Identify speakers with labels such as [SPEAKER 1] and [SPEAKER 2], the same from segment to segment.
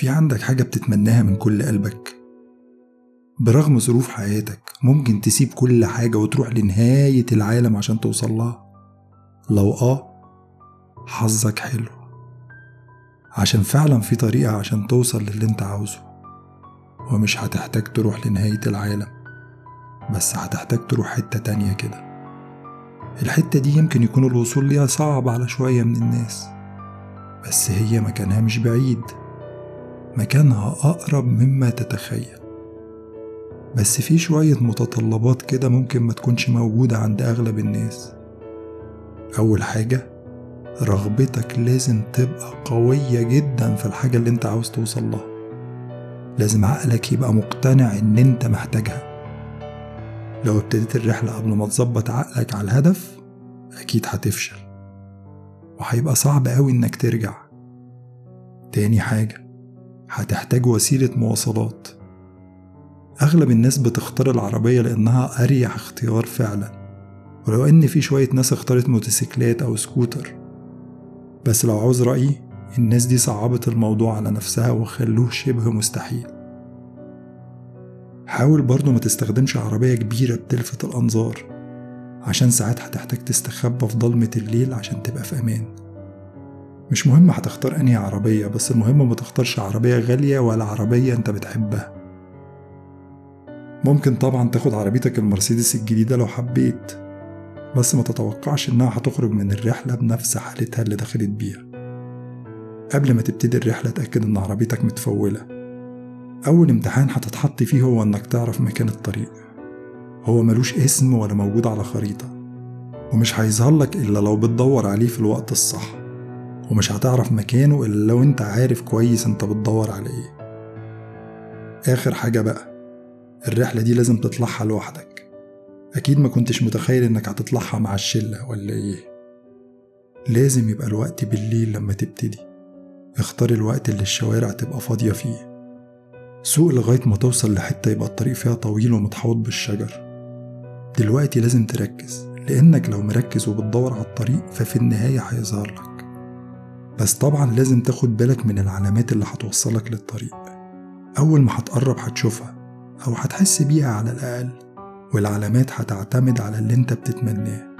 [SPEAKER 1] في عندك حاجة بتتمناها من كل قلبك؟ برغم ظروف حياتك ممكن تسيب كل حاجة وتروح لنهاية العالم عشان توصل لها؟ لو آه حظك حلو. عشان فعلا في طريقة عشان توصل للي أنت عاوزه. ومش هتحتاج تروح لنهاية العالم بس هتحتاج تروح حتة تانية كده. الحتة دي يمكن يكون الوصول ليها صعب على شوية من الناس بس هي مكانها مش بعيد. مكانها أقرب مما تتخيل. بس في شوية متطلبات كده ممكن ما تكونش موجودة عند أغلب الناس. أول حاجة رغبتك لازم تبقى قوية جدا في الحاجة اللي أنت عاوز توصل لها. لازم عقلك يبقى مقتنع إن أنت محتاجها. لو ابتديت الرحلة قبل ما تظبط عقلك على الهدف أكيد هتفشل. وهيبقى صعب أوي إنك ترجع. تاني حاجة هتحتاج وسيلة مواصلات. أغلب الناس بتختار العربية لأنها أريح اختيار فعلا ولو إن في شوية ناس اختارت موتوسيكلات أو سكوتر. بس لو عاوز رأيي الناس دي صعبت الموضوع على نفسها وخلوه شبه مستحيل. حاول برضه ما تستخدمش عربية كبيرة بتلفت الأنظار عشان ساعات هتحتاج تستخبى في ضلمة الليل عشان تبقى في أمان. مش مهم هتختار أنهي عربية بس المهم ما تختارش عربية غالية ولا عربية أنت بتحبها. ممكن طبعا تاخد عربيتك المرسيدس الجديدة لو حبيت بس ما تتوقعش إنها هتخرج من الرحلة بنفس حالتها اللي دخلت بيها. قبل ما تبتدي الرحلة اتأكد إن عربيتك متفولة. أول امتحان هتتحط فيه هو إنك تعرف مكان الطريق. هو ملوش اسم ولا موجود على خريطة ومش هيظهر لك إلا لو بتدور عليه في الوقت الصح. ومش هتعرف مكانه إلا لو أنت عارف كويس أنت بتدور على إيه آخر حاجة بقى الرحلة دي لازم تطلعها لوحدك. أكيد ما كنتش متخيل إنك هتطلعها مع الشلة ولا إيه. لازم يبقى الوقت بالليل لما تبتدي. اختار الوقت اللي الشوارع تبقى فاضية فيه. سوق لغاية ما توصل لحتة يبقى الطريق فيها طويل ومتحوط بالشجر. دلوقتي لازم تركز لأنك لو مركز وبتدور على الطريق ففي النهاية هيظهر لك. بس طبعا لازم تاخد بالك من العلامات اللي هتوصلك للطريق. أول ما هتقرب هتشوفها أو هتحس بيها على الأقل والعلامات هتعتمد على اللي أنت بتتمناه.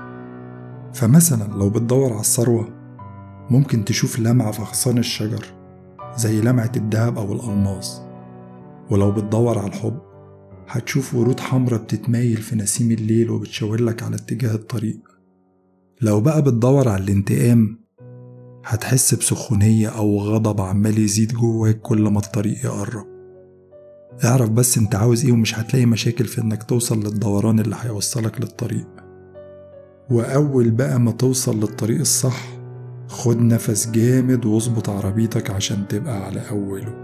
[SPEAKER 1] فمثلا لو بتدور على الثروة ممكن تشوف لمعة في أغصان الشجر زي لمعة الدهب أو الألماس. ولو بتدور على الحب هتشوف ورود حمرة بتتمايل في نسيم الليل وبتشاورلك على اتجاه الطريق. لو بقى بتدور على الانتقام هتحس بسخونية أو غضب عمال يزيد جواك كل ما الطريق يقرب. اعرف بس أنت عاوز إيه ومش هتلاقي مشاكل في إنك توصل للدوران اللي هيوصلك للطريق. وأول بقى ما توصل للطريق الصح خد نفس جامد واظبط عربيتك عشان تبقى على أوله.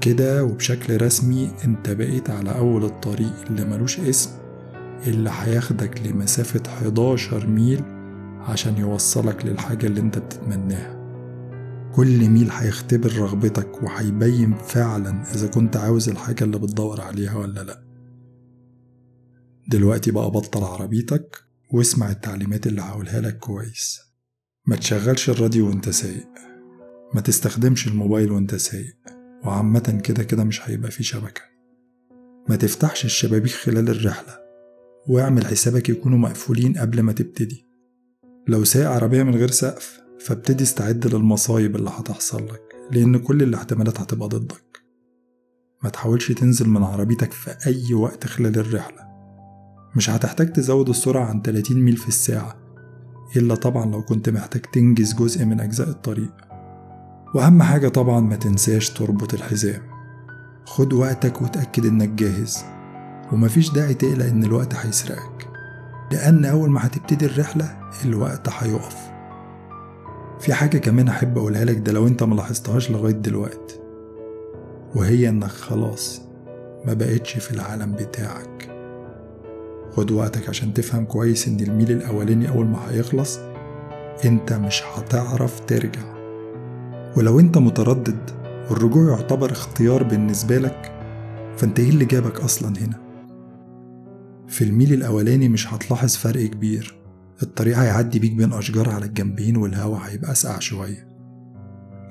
[SPEAKER 1] كده وبشكل رسمي أنت بقيت على أول الطريق اللي ملوش اسم اللي هياخدك لمسافة 11 ميل عشان يوصلك للحاجة اللي انت بتتمناها. كل ميل هيختبر رغبتك وهيبين فعلا إذا كنت عاوز الحاجة اللي بتدور عليها ولا لأ. دلوقتي بقى بطل عربيتك واسمع التعليمات اللي هقولها لك كويس. ما تشغلش الراديو وانت سايق. ما تستخدمش الموبايل وانت سايق. وعامة كده كده مش هيبقى فيه شبكة. ما تفتحش الشبابيك خلال الرحلة. واعمل حسابك يكونوا مقفولين قبل ما تبتدي. لو سايق عربية من غير سقف فابتدي استعد للمصايب اللي هتحصل لك لأن كل الاحتمالات هتبقى ضدك. ما تحاولش تنزل من عربيتك في أي وقت خلال الرحلة. مش هتحتاج تزود السرعة عن 30 ميل في الساعة إلا طبعا لو كنت محتاج تنجز جزء من أجزاء الطريق. وأهم حاجة طبعا ما تنساش تربط الحزام. خد وقتك وتأكد إنك جاهز. ومفيش داعي تقلق إن الوقت هيسرقك. لأن أول ما هتبتدي الرحلة الوقت هيقف. في حاجة كمان أحب أقولها لك ده لو أنت ملاحظتهاش لغاية دلوقتي وهي إنك خلاص ما بقتش في العالم بتاعك. خد وقتك عشان تفهم كويس إن الميل الأولاني أول ما هيخلص أنت مش هتعرف ترجع. ولو أنت متردد والرجوع يعتبر اختيار بالنسبة لك فأنت إيه اللي جابك أصلا هنا؟ في الميل الأولاني مش هتلاحظ فرق كبير. الطريق هيعدي بيك بين أشجار على الجنبين والهوا هيبقى أسقع شوية.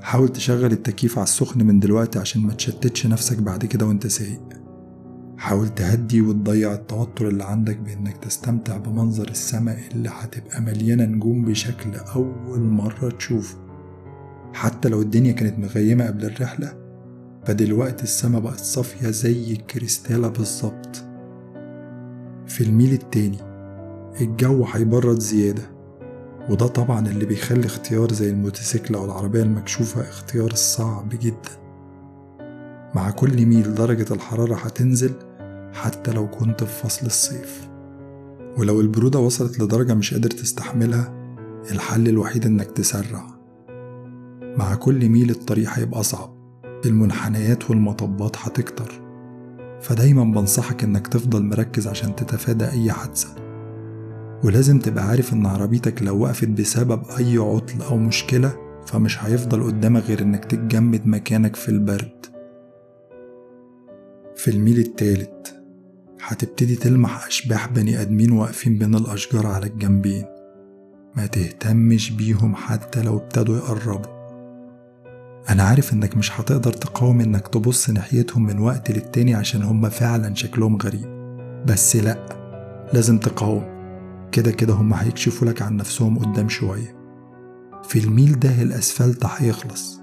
[SPEAKER 1] حاول تشغل التكييف على السخن من دلوقتي عشان ما تشتتش نفسك بعد كده وانت سايق. حاول تهدي وتضيع التوتر اللي عندك بإنك تستمتع بمنظر السماء اللي هتبقى مليانة نجوم بشكل أول مرة تشوفه. حتى لو الدنيا كانت مغيمة قبل الرحلة فدلوقتي السما بقت صافية زي الكريستالة بالظبط. في الميل التاني. الجو هيبرد زيادة وده طبعا اللي بيخلي اختيار زي الموتوسيكل أو العربية المكشوفة اختيار صعب جدا. مع كل ميل درجة الحرارة هتنزل حتى لو كنت في فصل الصيف. ولو البرودة وصلت لدرجة مش قادر تستحملها الحل الوحيد إنك تسرع. مع كل ميل الطريق هيبقى أصعب المنحنيات والمطبات هتكتر. فدايما بنصحك إنك تفضل مركز عشان تتفادى أي حادثة. ولازم تبقى عارف إن عربيتك لو وقفت بسبب أي عطل أو مشكلة فمش هيفضل قدامك غير إنك تتجمد مكانك في البرد. في الميل التالت هتبتدي تلمح أشباح بني آدمين واقفين بين الأشجار على الجنبين. ما تهتمش بيهم حتى لو ابتدوا يقربوا. أنا عارف إنك مش هتقدر تقاوم إنك تبص ناحيتهم من وقت للتاني عشان هما فعلا شكلهم غريب. بس لأ لازم تقاوم. كده كده هما هيكشفوا لك عن نفسهم قدام شوية. في الميل ده الأسفلت هيخلص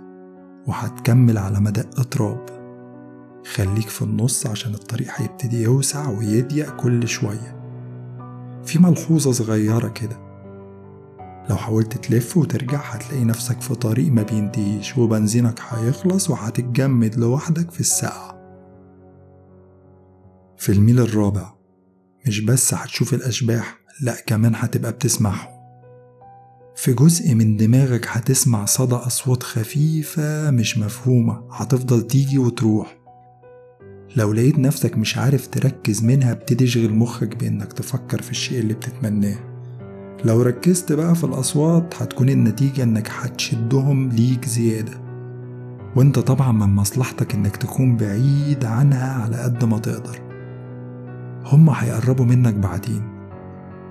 [SPEAKER 1] وهتكمل على مدق تراب خليك في النص عشان الطريق هيبتدي يوسع ويضيق كل شوية. في ملحوظة صغيرة كده. لو حاولت تلف وترجع هتلاقي نفسك في طريق ما بينتهيش وبنزينك هيخلص وهتتجمد لوحدك في الساعة. في الميل الرابع مش بس هتشوف الأشباح لأ كمان هتبقى بتسمعهم. في جزء من دماغك هتسمع صدى أصوات خفيفة مش مفهومة هتفضل تيجي وتروح. لو لقيت نفسك مش عارف تركز منها ابتدي اشغل مخك بإنك تفكر في الشيء اللي بتتمناه. لو ركزت بقى في الأصوات هتكون النتيجة إنك هتشدهم ليك زيادة. وإنت طبعا من مصلحتك إنك تكون بعيد عنها على قد ما تقدر. هما هيقربوا منك بعدين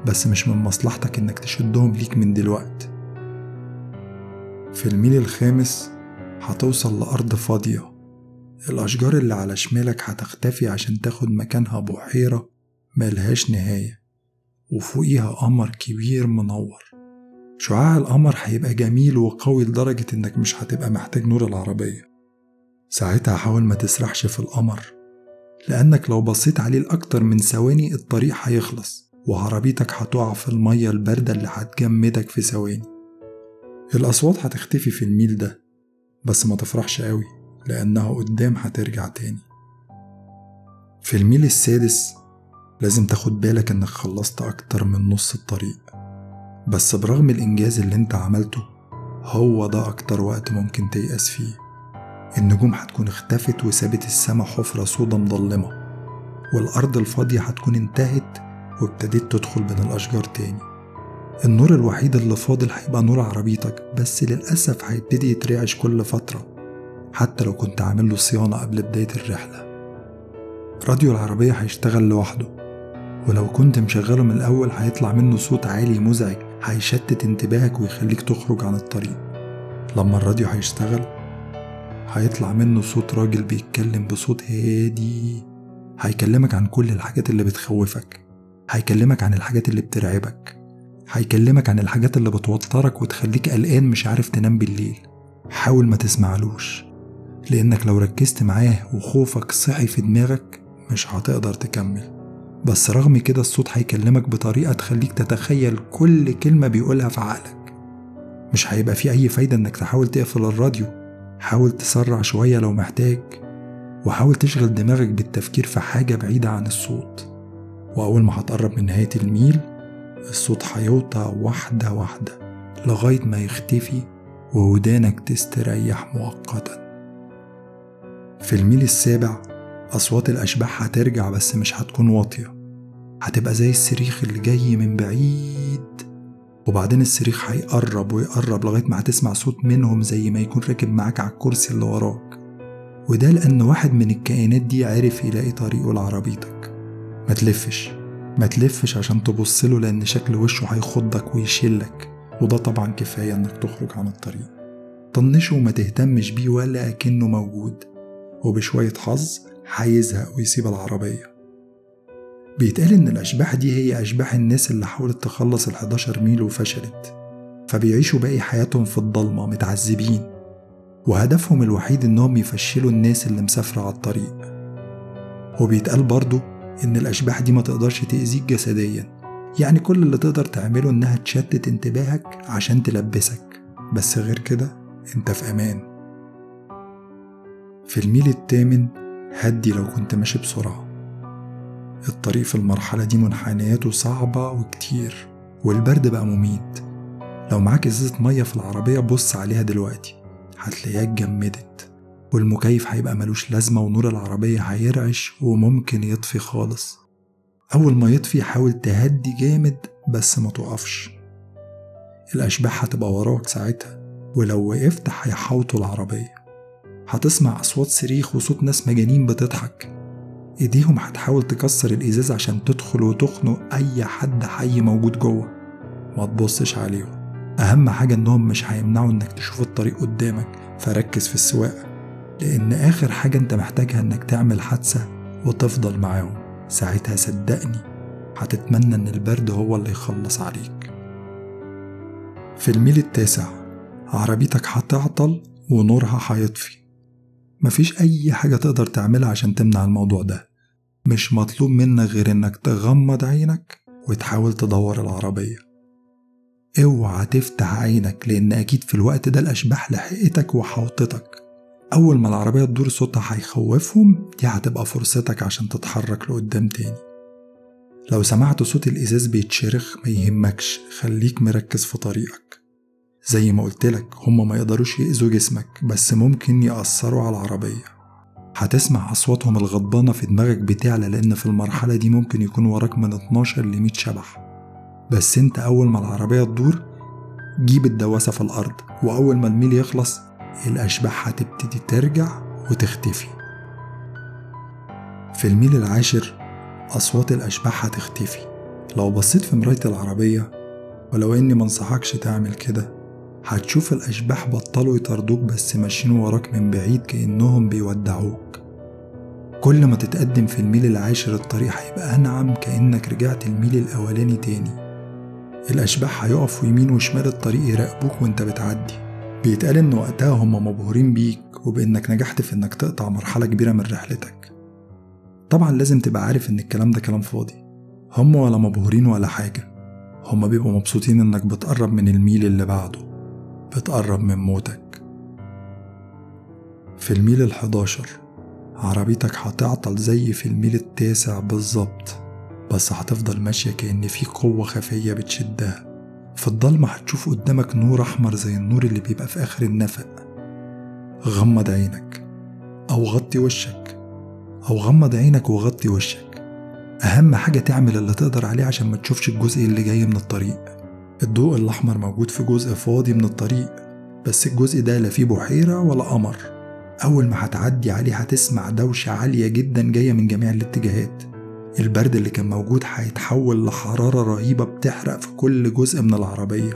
[SPEAKER 1] بس مش من مصلحتك إنك تشدهم ليك من دلوقت. في الميل الخامس هتوصل لأرض فاضية. الأشجار اللي على شمالك هتختفي عشان تاخد مكانها بحيرة ملهاش نهاية. وفوقيها قمر كبير منور. شعاع القمر هيبقى جميل وقوي لدرجة إنك مش هتبقى محتاج نور العربية. ساعتها حاول ما تسرحش في القمر لأنك لو بصيت عليه لأكتر من ثواني الطريق هيخلص وعربيتك هتقع في المية الباردة اللي هتجمدك في ثواني. الأصوات هتختفي في الميل ده بس ما تفرحش قوي لأنها قدام هترجع تاني. في الميل السادس لازم تاخد بالك إنك خلصت أكتر من نص الطريق. بس برغم الإنجاز اللي أنت عملته هو ده أكتر وقت ممكن تيأس فيه. النجوم هتكون اختفت وسابت السما حفرة سودا مضلمة والأرض الفاضية هتكون انتهت وابتديت تدخل بين الأشجار تاني. النور الوحيد اللي فاضل هيبقى نور عربيتك بس للأسف هيبتدي يترعش كل فترة حتى لو كنت عامل له صيانة قبل بداية الرحلة. راديو العربية هيشتغل لوحده. ولو كنت مشغله من الأول هيطلع منه صوت عالي مزعج هيشتت انتباهك ويخليك تخرج عن الطريق. لما الراديو هيشتغل هيطلع منه صوت راجل بيتكلم بصوت هادي. هيكلمك عن كل الحاجات اللي بتخوفك. هيكلمك عن الحاجات اللي بترعبك. هيكلمك عن الحاجات اللي بتوترك وتخليك قلقان مش عارف تنام بالليل. حاول ما تسمعلوش لأنك لو ركزت معاه وخوفك صحي في دماغك مش هتقدر تكمل. بس رغم كده الصوت هيكلمك بطريقة تخليك تتخيل كل كلمة بيقولها في عقلك. مش هيبقى في أي فايدة إنك تحاول تقفل الراديو. حاول تسرع شوية لو محتاج وحاول تشغل دماغك بالتفكير في حاجة بعيدة عن الصوت. وأول ما هتقرب من نهاية الميل الصوت هيوطى واحدة واحدة لغاية ما يختفي وودانك تستريح مؤقتا. في الميل السابع أصوات الأشباح هترجع بس مش هتكون واطية. هتبقى زي الصريخ اللي جاي من بعيد. وبعدين الصريخ هيقرب ويقرب لغاية ما هتسمع صوت منهم زي ما يكون راكب معاك على الكرسي اللي وراك. وده لأن واحد من الكائنات دي عرف يلاقي طريقه لعربيتك. ما تلفش ما تلفش عشان تبصله لأن شكل وشه هيخضك ويشلك وده طبعا كفاية إنك تخرج عن الطريق. طنشه وما تهتمش بيه ولا أكنه موجود. وبشوية حظ هيزهق ويسيب العربية. بيتقال إن الأشباح دي هي أشباح الناس اللي حاولت تخلص ال 11 ميل وفشلت فبيعيشوا باقي حياتهم في الضلمة متعذبين وهدفهم الوحيد إنهم يفشلوا الناس اللي مسافرة على الطريق. وبيتقال برضه إن الأشباح دي ما تقدرش تأذيك جسديا يعني كل اللي تقدر تعمله إنها تشتت انتباهك عشان تلبسك بس غير كده أنت في أمان. في الميل التامن هدي لو كنت ماشي بسرعة. الطريق في المرحلة دي منحنياته صعبة وكتير والبرد بقى مميت. لو معاك إزازة مية في العربية بص عليها دلوقتي هتلاقيها اتجمدت والمكيف هيبقى ملوش لازمة ونور العربية هيرعش وممكن يطفي خالص. أول ما يطفي حاول تهدي جامد بس ما توقفش. الأشباح هتبقى وراك ساعتها ولو وقفت هيحوطوا العربية. هتسمع أصوات صريخ وصوت ناس مجانين بتضحك. إيديهم هتحاول تكسر الإزاز عشان تدخل وتخنق أي حد حي موجود جوه. ما تبصش عليهم. أهم حاجة إنهم مش هيمنعوا إنك تشوف الطريق قدامك فركز في السواقة. لأن آخر حاجة أنت محتاجها إنك تعمل حادثة وتفضل معاهم. ساعتها صدقني هتتمنى إن البرد هو اللي يخلص عليك. في الميل التاسع عربيتك هتعطل ونورها هيطفي. مفيش أي حاجة تقدر تعملها عشان تمنع الموضوع ده. مش مطلوب منك غير إنك تغمض عينك وتحاول تدور العربية. اوعى تفتح عينك لأن أكيد في الوقت ده الأشباح لحقتك وحوطتك أول ما العربية تدور صوتها هيخوفهم دي هتبقى فرصتك عشان تتحرك لقدام تاني. لو سمعت صوت الإزاز بيتشرخ ما يهمكش خليك مركز في طريقك. زي ما قلتلك هما ما يقدروش يأذوا جسمك بس ممكن يأثروا على العربية. هتسمع أصواتهم الغضبانة في دماغك بتعلى لأن في المرحلة دي ممكن يكون وراك من 12 ل 100 شبح. بس أنت أول ما العربية تدور جيب الدواسة في الأرض وأول ما الميل يخلص الأشباح هتبتدي ترجع وتختفي. في الميل العاشر أصوات الأشباح هتختفي. لو بصيت في مراية العربية ولو إني منصحكش تعمل كده هتشوف الأشباح بطلوا يطاردوك بس ماشيين وراك من بعيد كأنهم بيودعوك. كل ما تتقدم في الميل العاشر الطريق هيبقى أنعم كأنك رجعت الميل الأولاني تاني. الأشباح هيقفوا يمين وشمال الطريق يراقبوك وأنت بتعدي. بيتقال إن وقتها هما مبهورين بيك وبإنك نجحت في إنك تقطع مرحلة كبيرة من رحلتك. طبعا لازم تبقى عارف إن الكلام ده كلام فاضي. هم ولا مبهورين ولا حاجة. هما بيبقوا مبسوطين إنك بتقرب من الميل اللي بعده. بتقرب من موتك. في الميل الحداشر عربيتك هتعطل زي في الميل التاسع بالظبط بس هتفضل ماشية كأن في قوة خفية بتشدها. في الضلمة هتشوف قدامك نور أحمر زي النور اللي بيبقى في آخر النفق. غمض عينك أو غطي وشك أو غمض عينك وغطي وشك. أهم حاجة تعمل اللي تقدر عليه عشان ما تشوفش الجزء اللي جاي من الطريق. الضوء الأحمر موجود في جزء فاضي من الطريق بس الجزء ده لا فيه بحيرة ولا قمر. أول ما هتعدي عليه هتسمع دوشة عالية جدا جاية من جميع الاتجاهات. البرد اللي كان موجود هيتحول لحرارة رهيبة بتحرق في كل جزء من العربية.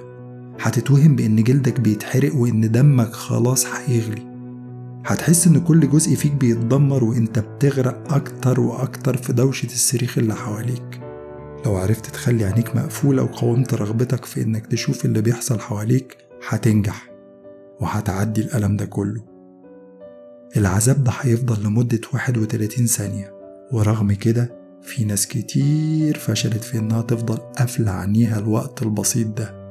[SPEAKER 1] هتتوهم بإن جلدك بيتحرق وإن دمك خلاص هيغلي. هتحس إن كل جزء فيك بيتدمر وإنت بتغرق أكتر وأكتر في دوشة الصريخ اللي حواليك. لو عرفت تخلي عينيك مقفولة وقاومت رغبتك في إنك تشوف اللي بيحصل حواليك هتنجح وهتعدي الألم ده كله. العذاب ده هيفضل لمدة 31 ثانية ورغم كده في ناس كتير فشلت في إنها تفضل قافلة عينيها الوقت البسيط ده.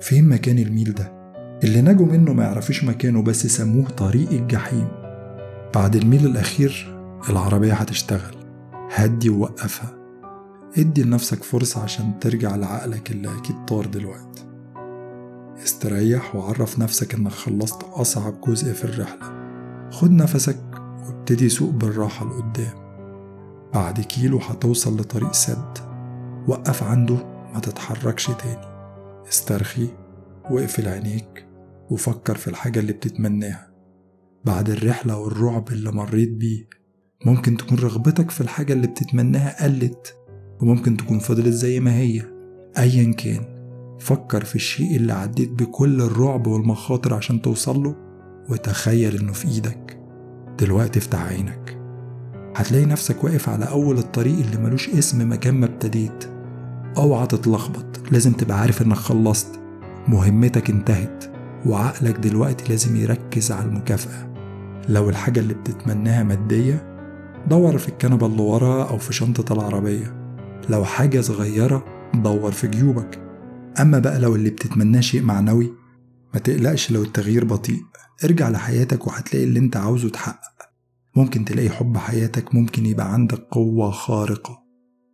[SPEAKER 1] فين مكان الميل ده؟ اللي نجوا منه ما يعرفوش مكانه بس سموه طريق الجحيم. بعد الميل الأخير العربية هتشتغل. هدي ووقفها. ادي لنفسك فرصة عشان ترجع لعقلك اللي أكيد طار دلوقتي. استريح وعرف نفسك إنك خلصت أصعب جزء في الرحلة. خد نفسك وابتدي سوق بالراحة لقدام. بعد كيلو هتوصل لطريق سد. وقف عنده ما تتحركش تاني. استرخي واقفل عينيك وفكر في الحاجة اللي بتتمناها. بعد الرحلة والرعب اللي مريت بيه ممكن تكون رغبتك في الحاجة اللي بتتمناها قلت. وممكن تكون فضلت زي ما هي. أيا كان فكر في الشيء اللي عديت بكل الرعب والمخاطر عشان توصله وتخيل إنه في إيدك. دلوقتي افتح عينك. هتلاقي نفسك واقف على أول الطريق اللي ملوش اسم مكان ما ابتديت. أوعى تتلخبط لازم تبقى عارف إنك خلصت. مهمتك انتهت وعقلك دلوقتي لازم يركز على المكافأة. لو الحاجة اللي بتتمناها مادية دور في الكنبة اللي ورا أو في شنطة العربية. لو حاجة صغيرة دور في جيوبك. أما بقى لو اللي بتتمناه شيء معنوي ما تقلقش لو التغيير بطيء. ارجع لحياتك وهتلاقي اللي انت عاوزه اتحقق. ممكن تلاقي حب حياتك ممكن يبقى عندك قوة خارقة.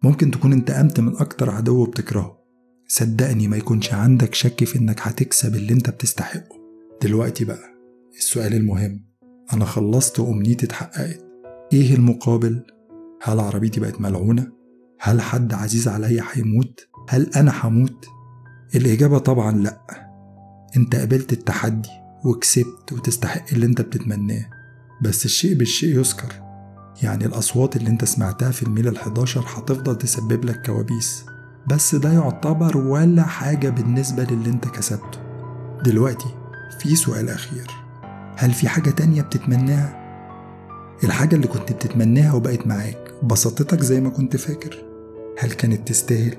[SPEAKER 1] ممكن تكون انتقمت من أكتر عدو بتكرهه صدقني ما يكونش عندك شك في انك هتكسب اللي انت بتستحقه. دلوقتي بقى السؤال المهم. أنا خلصت وأمنيتي اتحققت. إيه المقابل؟ هل عربيتي بقت ملعونة؟ هل حد عزيز عليا هيموت؟ هل أنا هموت؟ الإجابة طبعا لأ. أنت قبلت التحدي وكسبت وتستحق اللي أنت بتتمناه. بس الشيء بالشيء يذكر. يعني الأصوات اللي أنت سمعتها في الميل الحداشر هتفضل تسبب لك كوابيس. بس ده يعتبر ولا حاجة بالنسبة للي أنت كسبته. دلوقتي في سؤال أخير. هل في حاجة تانية بتتمناها؟ الحاجة اللي كنت بتتمناها وبقت معاك. بسطتك زي ما كنت فاكر؟ هل كانت تستاهل؟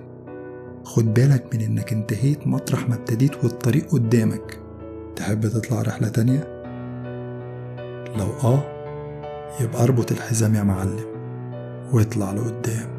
[SPEAKER 1] خد بالك من إنك انتهيت مطرح ما ابتديت والطريق قدامك تحب تطلع رحلة تانية؟ لو آه يبقى أربط الحزام يا معلم واطلع لقدام